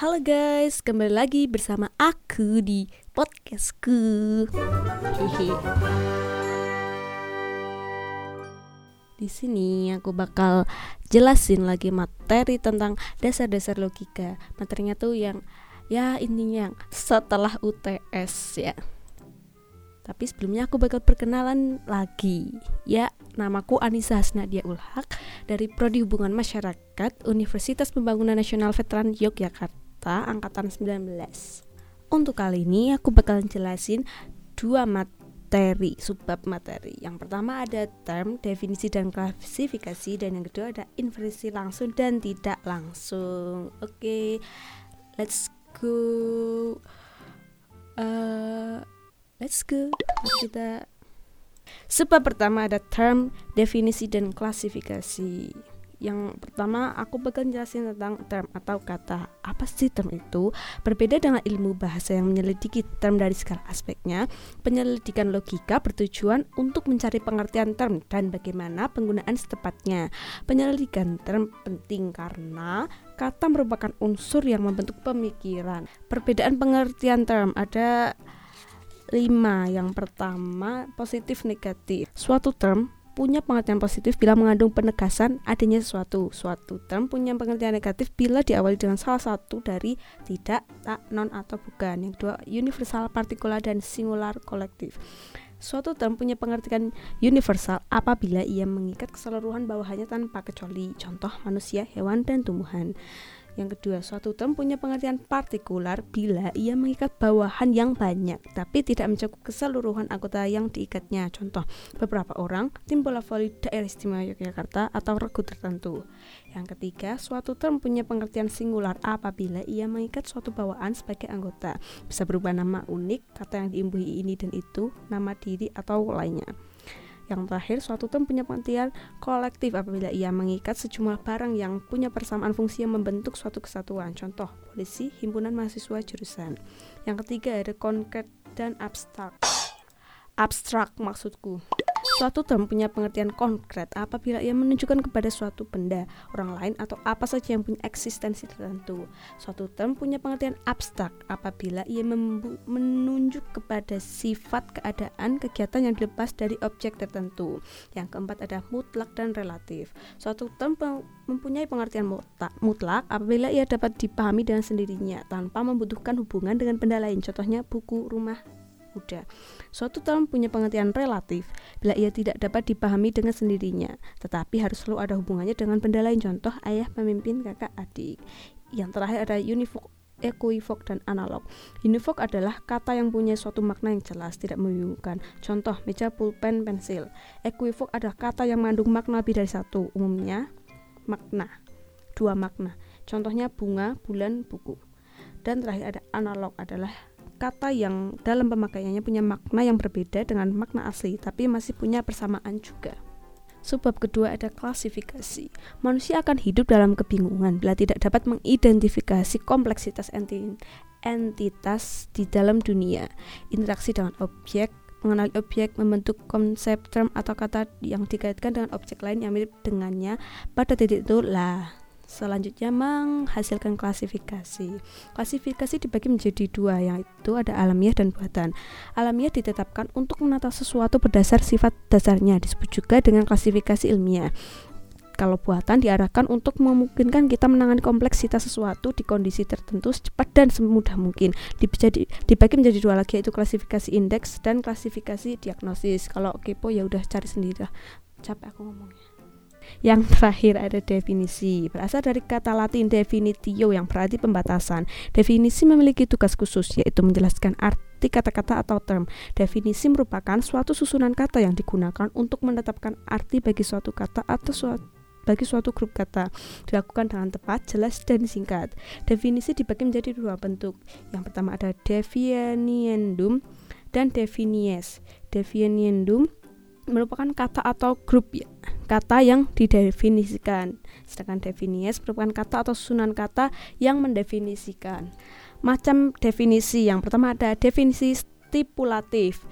Halo guys, kembali lagi bersama aku di podcastku. Di sini aku bakal jelasin lagi materi tentang dasar-dasar logika. Materinya tuh yang ya intinya yang setelah UTS ya. Tapi sebelumnya aku bakal perkenalan lagi. Ya, namaku Anissa Hasnadia Ulhak dari Prodi Hubungan Masyarakat Universitas Pembangunan Nasional Veteran Yogyakarta angkatan 19. Untuk kali ini aku bakal jelasin dua materi, subbab materi. Yang pertama ada term, definisi dan klasifikasi dan yang kedua ada inversi langsung dan tidak langsung. Oke. Okay, let's go. Uh, let's go. Kita Sebab pertama ada term, definisi dan klasifikasi. Yang pertama aku bakal jelasin tentang term atau kata. Apa sih term itu? Berbeda dengan ilmu bahasa yang menyelidiki term dari segala aspeknya, penyelidikan logika bertujuan untuk mencari pengertian term dan bagaimana penggunaan setepatnya. Penyelidikan term penting karena kata merupakan unsur yang membentuk pemikiran. Perbedaan pengertian term ada 5. Yang pertama, positif negatif. Suatu term punya pengertian positif bila mengandung penegasan adanya sesuatu. Suatu term punya pengertian negatif bila diawali dengan salah satu dari tidak, tak, non atau bukan. Yang kedua, universal, partikular dan singular kolektif. Suatu term punya pengertian universal apabila ia mengikat keseluruhan bawahannya tanpa kecuali. Contoh manusia, hewan, dan tumbuhan. Yang kedua, suatu term punya pengertian partikular bila ia mengikat bawahan yang banyak, tapi tidak mencakup keseluruhan anggota yang diikatnya. Contoh, beberapa orang, tim bola voli daerah istimewa Yogyakarta atau regu tertentu. Yang ketiga, suatu term punya pengertian singular apabila ia mengikat suatu bawaan sebagai anggota. Bisa berupa nama unik, kata yang diimbuhi ini dan itu, nama diri atau lainnya. Yang terakhir, suatu term punya pengertian kolektif apabila ia mengikat sejumlah barang yang punya persamaan fungsi yang membentuk suatu kesatuan. Contoh, polisi, himpunan mahasiswa jurusan. Yang ketiga ada konkret dan abstrak. Abstrak maksudku. Suatu term punya pengertian konkret apabila ia menunjukkan kepada suatu benda, orang lain atau apa saja yang punya eksistensi tertentu. Suatu term punya pengertian abstrak apabila ia menunjuk kepada sifat keadaan kegiatan yang dilepas dari objek tertentu. Yang keempat ada mutlak dan relatif. Suatu term mempunyai pengertian mutlak apabila ia dapat dipahami dengan sendirinya tanpa membutuhkan hubungan dengan benda lain. Contohnya buku, rumah, kuda. Suatu term punya pengertian relatif bila ia tidak dapat dipahami dengan sendirinya, tetapi harus selalu ada hubungannya dengan benda lain. Contoh ayah, pemimpin, kakak, adik. Yang terakhir ada univok equivok dan analog. Univok adalah kata yang punya suatu makna yang jelas, tidak membingungkan. Contoh, meja, pulpen, pensil. Equivok adalah kata yang mengandung makna lebih dari satu, umumnya makna, dua makna. Contohnya bunga, bulan, buku. Dan terakhir ada analog adalah kata yang dalam pemakaiannya punya makna yang berbeda dengan makna asli, tapi masih punya persamaan juga. Sebab kedua ada klasifikasi. Manusia akan hidup dalam kebingungan bila tidak dapat mengidentifikasi kompleksitas entitas di dalam dunia. Interaksi dengan objek, mengenali objek, membentuk konsep term atau kata yang dikaitkan dengan objek lain yang mirip dengannya pada titik itu lah Selanjutnya menghasilkan klasifikasi. Klasifikasi dibagi menjadi dua, yaitu ada alamiah dan buatan. Alamiah ditetapkan untuk menata sesuatu berdasar sifat dasarnya, disebut juga dengan klasifikasi ilmiah. Kalau buatan diarahkan untuk memungkinkan kita menangani kompleksitas sesuatu di kondisi tertentu secepat dan semudah mungkin. Dibagi, menjadi dua lagi yaitu klasifikasi indeks dan klasifikasi diagnosis. Kalau kepo ya udah cari sendiri. Capek aku ngomongnya. Yang terakhir ada definisi. Berasal dari kata Latin definitio yang berarti pembatasan. Definisi memiliki tugas khusus yaitu menjelaskan arti kata-kata atau term. Definisi merupakan suatu susunan kata yang digunakan untuk menetapkan arti bagi suatu kata atau suatu bagi suatu grup kata dilakukan dengan tepat, jelas, dan singkat. Definisi dibagi menjadi dua bentuk. Yang pertama ada definiendum dan definies. Definiendum merupakan kata atau grup ya, kata yang didefinisikan. Sedangkan definies merupakan kata atau susunan kata yang mendefinisikan. Macam definisi yang pertama ada definisi stipulatif.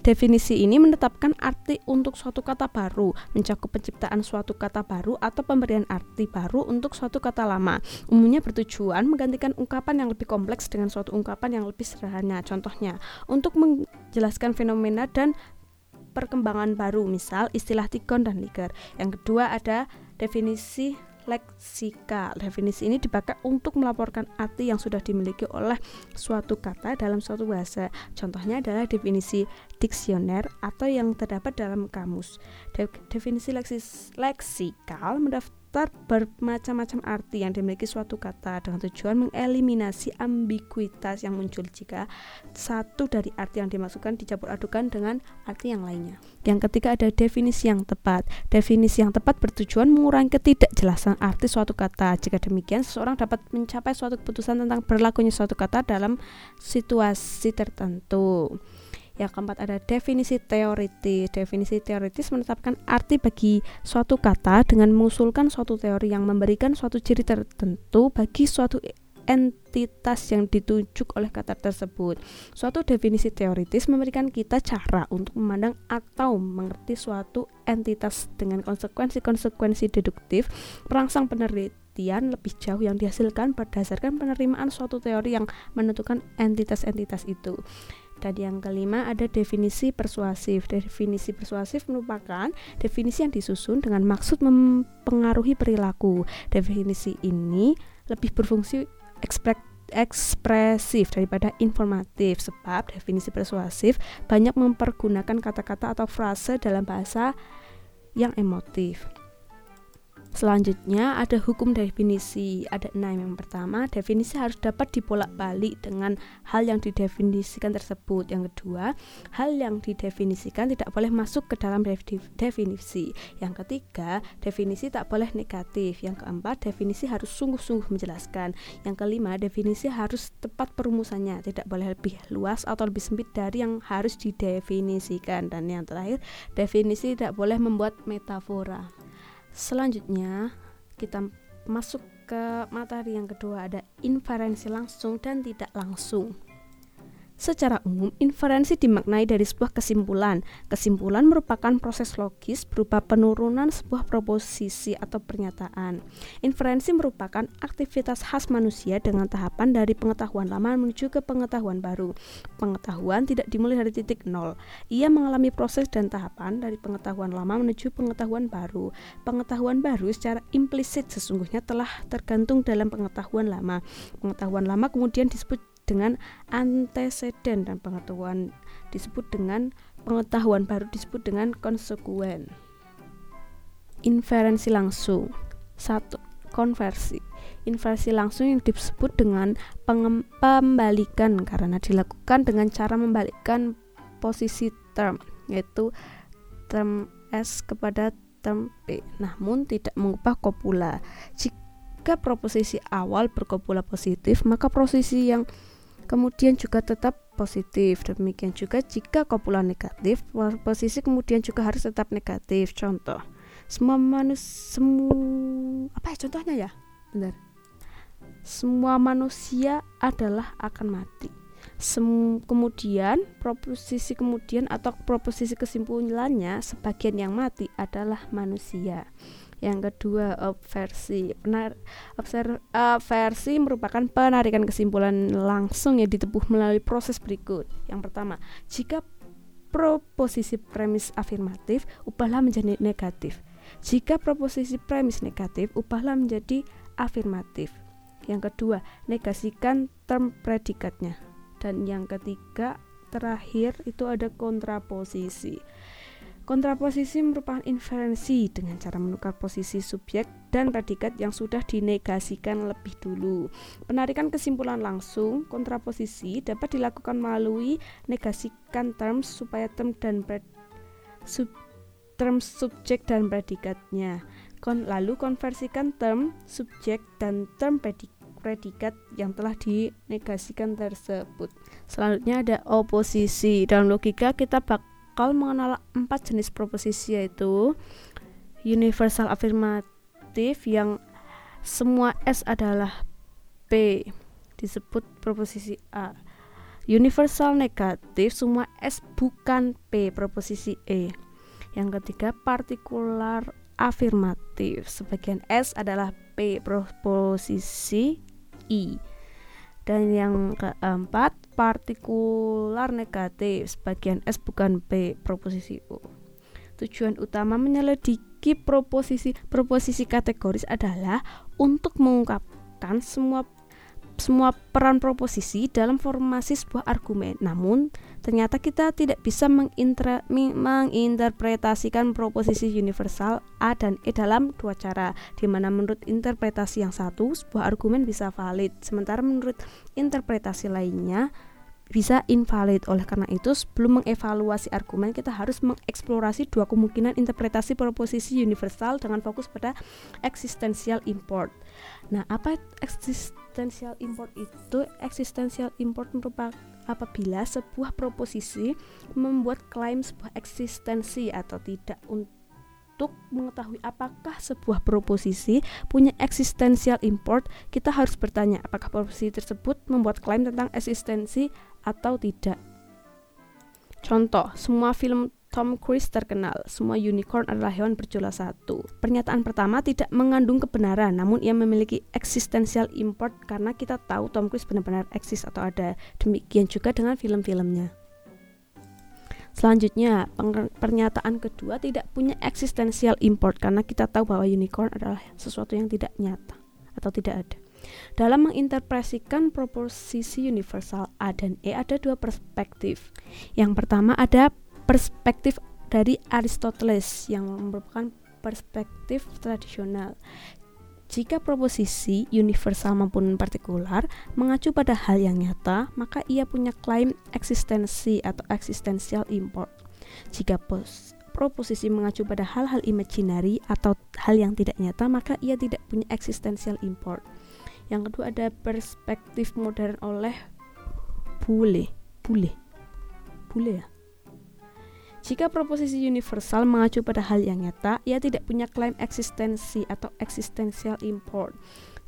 Definisi ini menetapkan arti untuk suatu kata baru, mencakup penciptaan suatu kata baru atau pemberian arti baru untuk suatu kata lama. Umumnya bertujuan menggantikan ungkapan yang lebih kompleks dengan suatu ungkapan yang lebih sederhana. Contohnya, untuk menjelaskan fenomena dan perkembangan baru, misal istilah tikon dan liger. Yang kedua ada definisi leksikal. Definisi ini dipakai untuk melaporkan arti yang sudah dimiliki oleh suatu kata dalam suatu bahasa. Contohnya adalah definisi diksioner atau yang terdapat dalam kamus. De definisi leksis leksikal mendaftar bermacam-macam arti yang dimiliki suatu kata dengan tujuan mengeliminasi ambiguitas yang muncul jika satu dari arti yang dimasukkan dicampur adukan dengan arti yang lainnya. Yang ketiga ada definisi yang tepat. Definisi yang tepat bertujuan mengurangi ketidakjelasan arti suatu kata. Jika demikian, seseorang dapat mencapai suatu keputusan tentang berlakunya suatu kata dalam situasi tertentu. Yang keempat ada definisi teoritis. Definisi teoritis menetapkan arti bagi suatu kata dengan mengusulkan suatu teori yang memberikan suatu ciri tertentu bagi suatu entitas yang ditunjuk oleh kata tersebut. Suatu definisi teoritis memberikan kita cara untuk memandang atau mengerti suatu entitas dengan konsekuensi-konsekuensi deduktif merangsang penelitian lebih jauh yang dihasilkan berdasarkan penerimaan suatu teori yang menentukan entitas-entitas itu. Dan yang kelima ada definisi persuasif. Definisi persuasif merupakan definisi yang disusun dengan maksud mempengaruhi perilaku. Definisi ini lebih berfungsi ekspres ekspresif daripada informatif sebab definisi persuasif banyak mempergunakan kata-kata atau frase dalam bahasa yang emotif. Selanjutnya ada hukum definisi. Ada enam. Yang pertama, definisi harus dapat dibolak-balik dengan hal yang didefinisikan tersebut. Yang kedua, hal yang didefinisikan tidak boleh masuk ke dalam definisi. Yang ketiga, definisi tak boleh negatif. Yang keempat, definisi harus sungguh-sungguh menjelaskan. Yang kelima, definisi harus tepat perumusannya, tidak boleh lebih luas atau lebih sempit dari yang harus didefinisikan. Dan yang terakhir, definisi tidak boleh membuat metafora. Selanjutnya, kita masuk ke materi yang kedua ada inferensi langsung dan tidak langsung. Secara umum, inferensi dimaknai dari sebuah kesimpulan. Kesimpulan merupakan proses logis berupa penurunan sebuah proposisi atau pernyataan. Inferensi merupakan aktivitas khas manusia dengan tahapan dari pengetahuan lama menuju ke pengetahuan baru. Pengetahuan tidak dimulai dari titik nol. Ia mengalami proses dan tahapan dari pengetahuan lama menuju pengetahuan baru. Pengetahuan baru secara implisit sesungguhnya telah tergantung dalam pengetahuan lama. Pengetahuan lama kemudian disebut dengan anteseden dan pengetahuan disebut dengan pengetahuan baru disebut dengan konsekuen. Inferensi langsung. Satu, konversi. Inversi langsung yang disebut dengan pembalikan karena dilakukan dengan cara membalikkan posisi term yaitu term S kepada term P namun tidak mengubah kopula. Jika proposisi awal berkopula positif, maka posisi yang kemudian juga tetap positif. Demikian juga jika kopula negatif, posisi kemudian juga harus tetap negatif. Contoh, semua manusia semua apa ya contohnya ya? Benar. Semua manusia adalah akan mati. Sem kemudian proposisi kemudian atau proposisi kesimpulannya sebagian yang mati adalah manusia. Yang kedua, versi. Penar obser versi merupakan penarikan kesimpulan langsung yang ditepuh melalui proses berikut. Yang pertama, jika proposisi premis afirmatif, ubahlah menjadi negatif. Jika proposisi premis negatif, ubahlah menjadi afirmatif. Yang kedua, negasikan term predikatnya. Dan yang ketiga, terakhir itu ada kontraposisi. Kontraposisi merupakan inferensi dengan cara menukar posisi subjek dan predikat yang sudah dinegasikan lebih dulu. Penarikan kesimpulan langsung kontraposisi dapat dilakukan melalui negasikan terms supaya term dan pred, sub, term subjek dan predikatnya. Kon, lalu konversikan term subjek dan term predikat predikat yang telah dinegasikan tersebut. Selanjutnya ada oposisi. Dalam logika kita bak bakal mengenal empat jenis proposisi yaitu universal afirmatif yang semua S adalah P disebut proposisi A. Universal negatif semua S bukan P proposisi E. Yang ketiga partikular afirmatif sebagian S adalah P proposisi I. Dan yang keempat partikular negatif sebagian S bukan P proposisi U tujuan utama menyelidiki proposisi proposisi kategoris adalah untuk mengungkapkan semua semua peran proposisi dalam formasi sebuah argumen. Namun, ternyata kita tidak bisa menginterpretasikan proposisi universal A dan E dalam dua cara, di mana menurut interpretasi yang satu, sebuah argumen bisa valid, sementara menurut interpretasi lainnya, bisa invalid. Oleh karena itu, sebelum mengevaluasi argumen, kita harus mengeksplorasi dua kemungkinan interpretasi proposisi universal dengan fokus pada existential import. Nah, apa existential import itu? Existential import merupakan apabila sebuah proposisi membuat klaim sebuah eksistensi atau tidak untuk mengetahui apakah sebuah proposisi punya existential import, kita harus bertanya apakah proposisi tersebut membuat klaim tentang eksistensi atau tidak. Contoh, semua film Tom Cruise terkenal, semua unicorn adalah hewan berjula satu. Pernyataan pertama tidak mengandung kebenaran, namun ia memiliki existential import karena kita tahu Tom Cruise benar-benar eksis atau ada. Demikian juga dengan film-filmnya. Selanjutnya, pernyataan kedua tidak punya eksistensial import karena kita tahu bahwa unicorn adalah sesuatu yang tidak nyata atau tidak ada. Dalam menginterpretasikan proposisi universal A dan E ada dua perspektif. Yang pertama ada perspektif dari Aristoteles yang merupakan perspektif tradisional. Jika proposisi universal maupun partikular mengacu pada hal yang nyata, maka ia punya klaim eksistensi atau existential import. Jika pos proposisi mengacu pada hal-hal imaginary atau hal yang tidak nyata, maka ia tidak punya existential import. Yang kedua ada perspektif modern oleh Bule. Bule. Bule ya? Jika proposisi universal mengacu pada hal yang nyata, ia tidak punya klaim eksistensi atau existential import.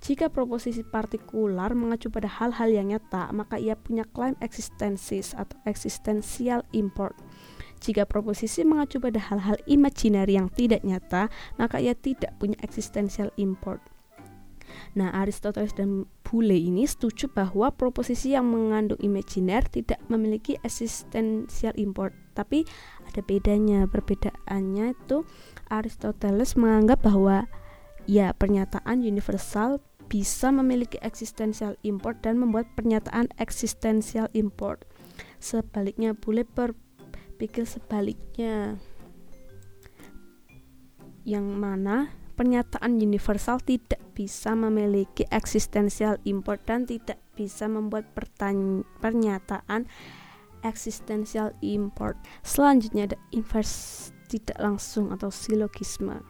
Jika proposisi partikular mengacu pada hal-hal yang nyata, maka ia punya klaim eksistensis atau existential import. Jika proposisi mengacu pada hal-hal imajinari yang tidak nyata, maka ia tidak punya existential import. Nah, Aristoteles dan Boole ini setuju bahwa proposisi yang mengandung imajiner tidak memiliki existential import. Tapi ada bedanya. Perbedaannya itu Aristoteles menganggap bahwa ya pernyataan universal bisa memiliki existential import dan membuat pernyataan existential import. Sebaliknya, boleh berpikir sebaliknya. Yang mana pernyataan universal tidak bisa memiliki eksistensial import dan tidak bisa membuat pernyataan eksistensial import. Selanjutnya ada inverse tidak langsung atau silogisme.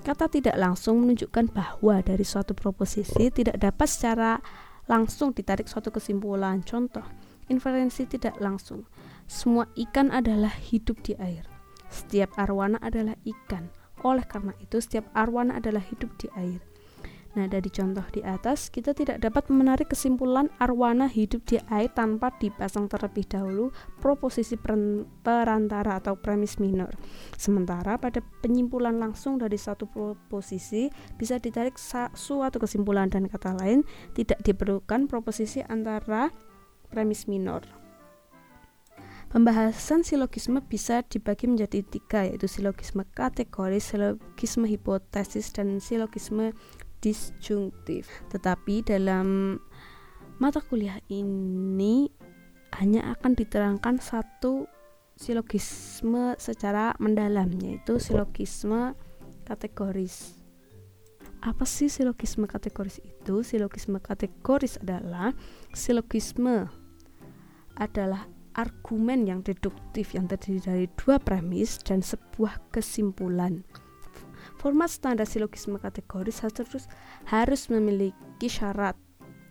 Kata tidak langsung menunjukkan bahwa dari suatu proposisi tidak dapat secara langsung ditarik suatu kesimpulan. Contoh, inferensi tidak langsung. Semua ikan adalah hidup di air. Setiap arwana adalah ikan. Oleh karena itu, setiap arwana adalah hidup di air. Nah, dari contoh di atas, kita tidak dapat menarik kesimpulan arwana hidup di air tanpa dipasang terlebih dahulu proposisi perantara atau premis minor. Sementara pada penyimpulan langsung dari satu proposisi bisa ditarik suatu kesimpulan dan kata lain tidak diperlukan proposisi antara premis minor. Pembahasan silogisme bisa dibagi menjadi tiga yaitu silogisme kategoris, silogisme hipotesis, dan silogisme disjungtif. Tetapi dalam mata kuliah ini hanya akan diterangkan satu silogisme secara mendalam yaitu silogisme kategoris. Apa sih silogisme kategoris itu? Silogisme kategoris adalah silogisme adalah argumen yang deduktif yang terdiri dari dua premis dan sebuah kesimpulan. Format standar silogisme kategoris harus harus memiliki syarat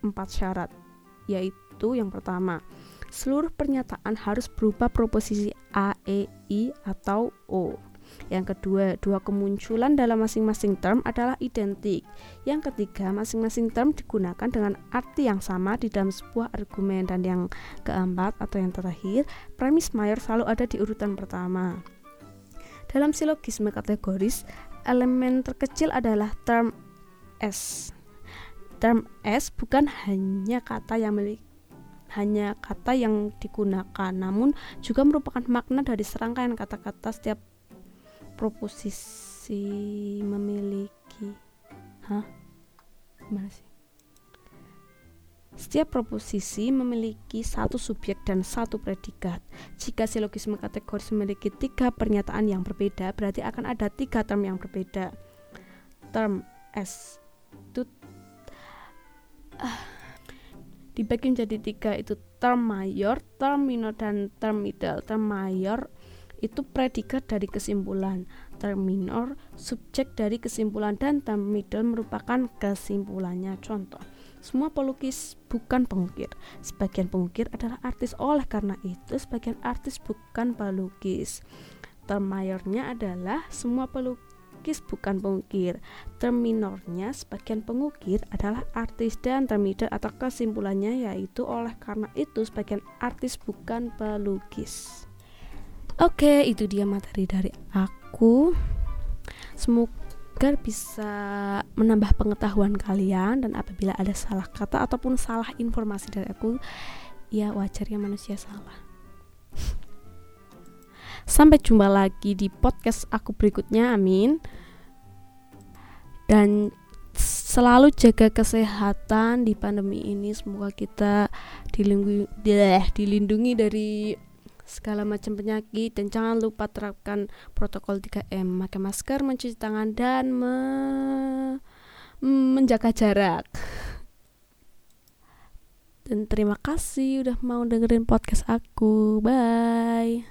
empat syarat, yaitu yang pertama, seluruh pernyataan harus berupa proposisi A, E, I, atau O. Yang kedua, dua kemunculan dalam masing-masing term adalah identik. Yang ketiga, masing-masing term digunakan dengan arti yang sama di dalam sebuah argumen. Dan yang keempat atau yang terakhir, premis mayor selalu ada di urutan pertama. Dalam silogisme kategoris, elemen terkecil adalah term S. Term S bukan hanya kata yang memiliki hanya kata yang digunakan, namun juga merupakan makna dari serangkaian kata-kata setiap proposisi memiliki. Hah? Gimana sih? Setiap proposisi memiliki satu subjek dan satu predikat. Jika silogisme kategoris memiliki tiga pernyataan yang berbeda, berarti akan ada tiga term yang berbeda. Term S itu uh, dibagi menjadi tiga itu term mayor, term minor dan term middle. Term mayor itu predikat dari kesimpulan, term minor subjek dari kesimpulan dan term middle merupakan kesimpulannya. Contoh, semua pelukis bukan pengukir. Sebagian pengukir adalah artis. Oleh karena itu, sebagian artis bukan pelukis. Term mayornya adalah semua pelukis bukan pengukir. Terminornya sebagian pengukir adalah artis dan termider atau kesimpulannya yaitu oleh karena itu sebagian artis bukan pelukis. Oke, itu dia materi dari aku. Semoga bisa menambah pengetahuan kalian dan apabila ada salah kata ataupun salah informasi dari aku, ya wajarnya manusia salah. Sampai jumpa lagi di podcast aku berikutnya. Amin. Dan selalu jaga kesehatan di pandemi ini. Semoga kita dilindungi, dilindungi dari segala macam penyakit dan jangan lupa terapkan protokol 3M, pakai masker, mencuci tangan dan me menjaga jarak. Dan terima kasih udah mau dengerin podcast aku. Bye.